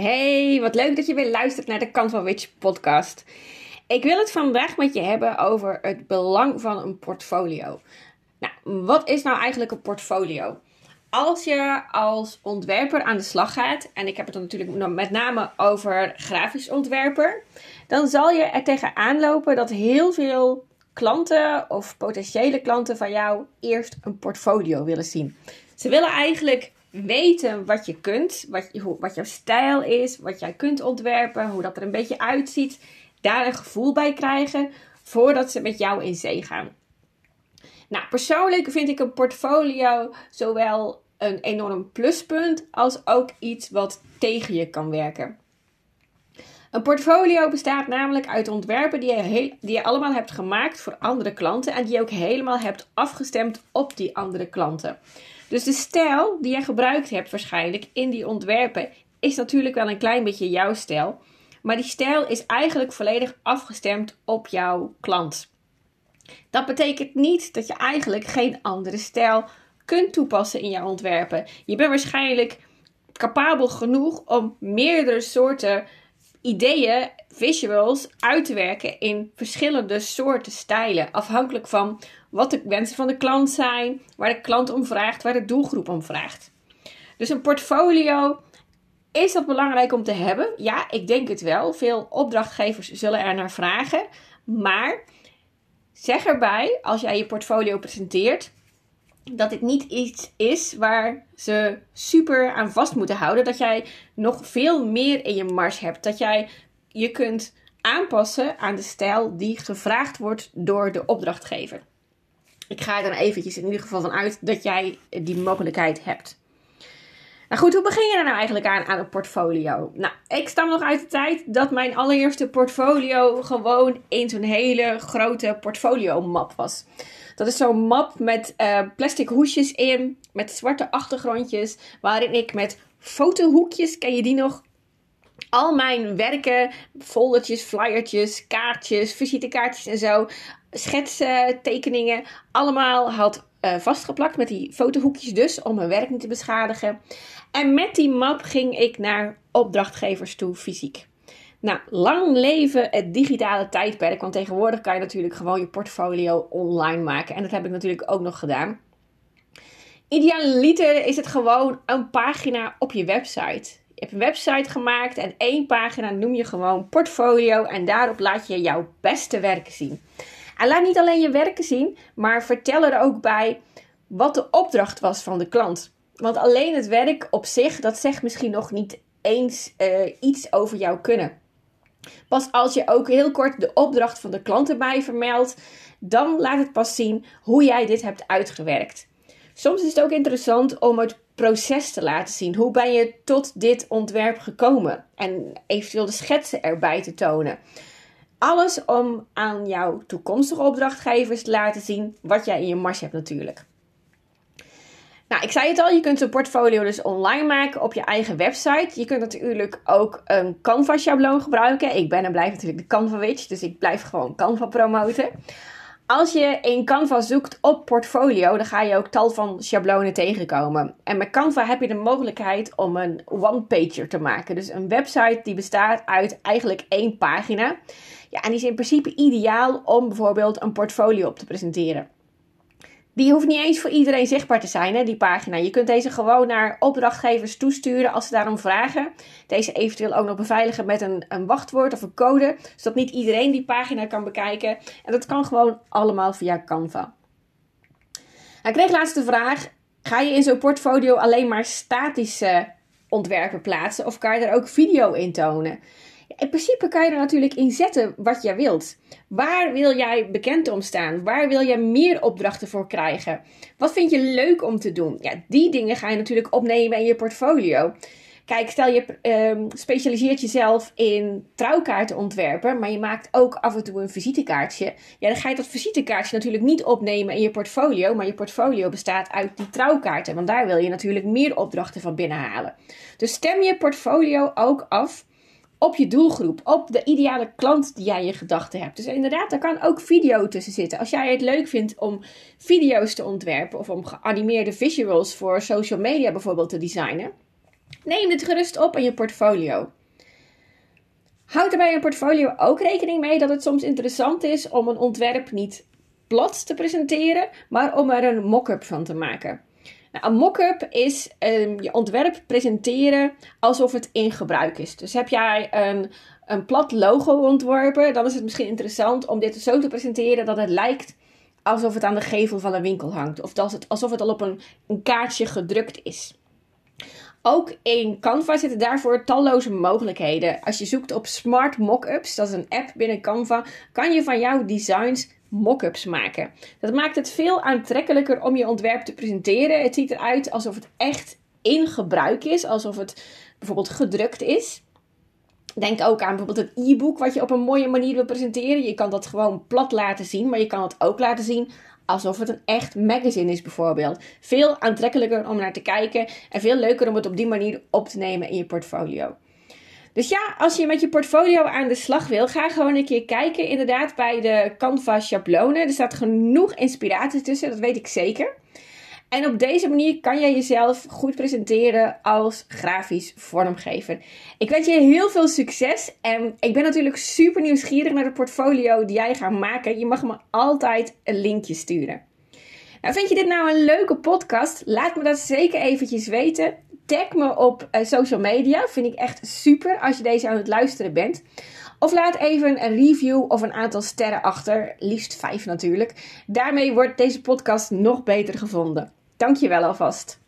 Hey, wat leuk dat je weer luistert naar de Canva Witch podcast. Ik wil het vandaag met je hebben over het belang van een portfolio. Nou, wat is nou eigenlijk een portfolio? Als je als ontwerper aan de slag gaat, en ik heb het dan natuurlijk met name over grafisch ontwerper, dan zal je er tegenaan lopen dat heel veel klanten of potentiële klanten van jou eerst een portfolio willen zien. Ze willen eigenlijk weten wat je kunt, wat, je, wat jouw stijl is, wat jij kunt ontwerpen, hoe dat er een beetje uitziet. Daar een gevoel bij krijgen voordat ze met jou in zee gaan. Nou, persoonlijk vind ik een portfolio zowel een enorm pluspunt als ook iets wat tegen je kan werken. Een portfolio bestaat namelijk uit ontwerpen die je, die je allemaal hebt gemaakt voor andere klanten en die je ook helemaal hebt afgestemd op die andere klanten. Dus de stijl die je gebruikt hebt waarschijnlijk in die ontwerpen is natuurlijk wel een klein beetje jouw stijl. Maar die stijl is eigenlijk volledig afgestemd op jouw klant. Dat betekent niet dat je eigenlijk geen andere stijl kunt toepassen in jouw ontwerpen. Je bent waarschijnlijk capabel genoeg om meerdere soorten ideeën, visuals uit te werken in verschillende soorten stijlen. Afhankelijk van wat de wensen van de klant zijn, waar de klant om vraagt, waar de doelgroep om vraagt. Dus een portfolio, is dat belangrijk om te hebben? Ja, ik denk het wel. Veel opdrachtgevers zullen er naar vragen. Maar zeg erbij, als jij je portfolio presenteert, dat dit niet iets is waar ze super aan vast moeten houden. Dat jij nog veel meer in je mars hebt. Dat jij je kunt aanpassen aan de stijl die gevraagd wordt door de opdrachtgever. Ik ga er dan eventjes in ieder geval van uit dat jij die mogelijkheid hebt. Nou goed, hoe begin je er nou eigenlijk aan aan een portfolio? Nou, ik stam nog uit de tijd dat mijn allereerste portfolio gewoon in zo'n hele grote portfolio map was. Dat is zo'n map met uh, plastic hoesjes in, met zwarte achtergrondjes, waarin ik met fotohoekjes, ken je die nog? Al mijn werken, foldertjes, flyertjes, kaartjes, visitekaartjes en zo, schetsen, tekeningen, allemaal had uh, vastgeplakt met die fotohoekjes dus, om mijn werk niet te beschadigen. En met die map ging ik naar opdrachtgevers toe, fysiek. Nou, lang leven het digitale tijdperk. Want tegenwoordig kan je natuurlijk gewoon je portfolio online maken. En dat heb ik natuurlijk ook nog gedaan. Idealiter is het gewoon een pagina op je website. Je hebt een website gemaakt en één pagina noem je gewoon portfolio. En daarop laat je jouw beste werken zien. En laat niet alleen je werken zien, maar vertel er ook bij wat de opdracht was van de klant. Want alleen het werk op zich, dat zegt misschien nog niet eens uh, iets over jouw kunnen. Pas als je ook heel kort de opdracht van de klant erbij vermeldt, dan laat het pas zien hoe jij dit hebt uitgewerkt. Soms is het ook interessant om het proces te laten zien. Hoe ben je tot dit ontwerp gekomen? En eventueel de schetsen erbij te tonen. Alles om aan jouw toekomstige opdrachtgevers te laten zien wat jij in je mars hebt natuurlijk. Nou, ik zei het al, je kunt een portfolio dus online maken op je eigen website. Je kunt natuurlijk ook een Canva schabloon gebruiken. Ik ben en blijf natuurlijk de Canva witch, dus ik blijf gewoon Canva promoten. Als je in Canva zoekt op portfolio, dan ga je ook tal van schablonen tegenkomen. En met Canva heb je de mogelijkheid om een one-pager te maken. Dus een website die bestaat uit eigenlijk één pagina. Ja, en die is in principe ideaal om bijvoorbeeld een portfolio op te presenteren. Die hoeft niet eens voor iedereen zichtbaar te zijn, hè, die pagina. Je kunt deze gewoon naar opdrachtgevers toesturen als ze daarom vragen. Deze eventueel ook nog beveiligen met een, een wachtwoord of een code, zodat niet iedereen die pagina kan bekijken. En dat kan gewoon allemaal via Canva. Ik kreeg laatst de vraag: ga je in zo'n portfolio alleen maar statische ontwerpen plaatsen of kan je er ook video in tonen? In principe kan je er natuurlijk in zetten wat jij wilt. Waar wil jij bekend om staan? Waar wil jij meer opdrachten voor krijgen? Wat vind je leuk om te doen? Ja, die dingen ga je natuurlijk opnemen in je portfolio. Kijk, stel je um, specialiseert jezelf in trouwkaarten ontwerpen, maar je maakt ook af en toe een visitekaartje. Ja, dan ga je dat visitekaartje natuurlijk niet opnemen in je portfolio, maar je portfolio bestaat uit die trouwkaarten, want daar wil je natuurlijk meer opdrachten van binnenhalen. Dus stem je portfolio ook af op je doelgroep, op de ideale klant die jij in je gedachten hebt. Dus inderdaad, daar kan ook video tussen zitten. Als jij het leuk vindt om video's te ontwerpen of om geanimeerde visuals voor social media bijvoorbeeld te designen, Neem dit gerust op in je portfolio. Houd er bij een portfolio ook rekening mee dat het soms interessant is om een ontwerp niet plat te presenteren, maar om er een mock-up van te maken. Nou, een mock-up is um, je ontwerp presenteren alsof het in gebruik is. Dus heb jij een, een plat logo ontworpen, dan is het misschien interessant om dit zo te presenteren dat het lijkt alsof het aan de gevel van een winkel hangt. Of dat het, alsof het al op een, een kaartje gedrukt is. Ook in Canva zitten daarvoor talloze mogelijkheden. Als je zoekt op Smart Mockups, dat is een app binnen Canva, kan je van jouw designs mockups maken. Dat maakt het veel aantrekkelijker om je ontwerp te presenteren. Het ziet eruit alsof het echt in gebruik is, alsof het bijvoorbeeld gedrukt is. Denk ook aan bijvoorbeeld een e-book wat je op een mooie manier wil presenteren. Je kan dat gewoon plat laten zien, maar je kan het ook laten zien alsof het een echt magazine is bijvoorbeeld. Veel aantrekkelijker om naar te kijken en veel leuker om het op die manier op te nemen in je portfolio. Dus ja, als je met je portfolio aan de slag wil, ga gewoon een keer kijken inderdaad bij de Canva schablonen. Er staat genoeg inspiratie tussen, dat weet ik zeker. En op deze manier kan jij jezelf goed presenteren als grafisch vormgever. Ik wens je heel veel succes en ik ben natuurlijk super nieuwsgierig naar de portfolio die jij gaat maken. Je mag me altijd een linkje sturen. Nou, vind je dit nou een leuke podcast? Laat me dat zeker eventjes weten. Tag me op uh, social media. Vind ik echt super als je deze aan het luisteren bent. Of laat even een review of een aantal sterren achter. Liefst vijf natuurlijk. Daarmee wordt deze podcast nog beter gevonden. Dankjewel alvast.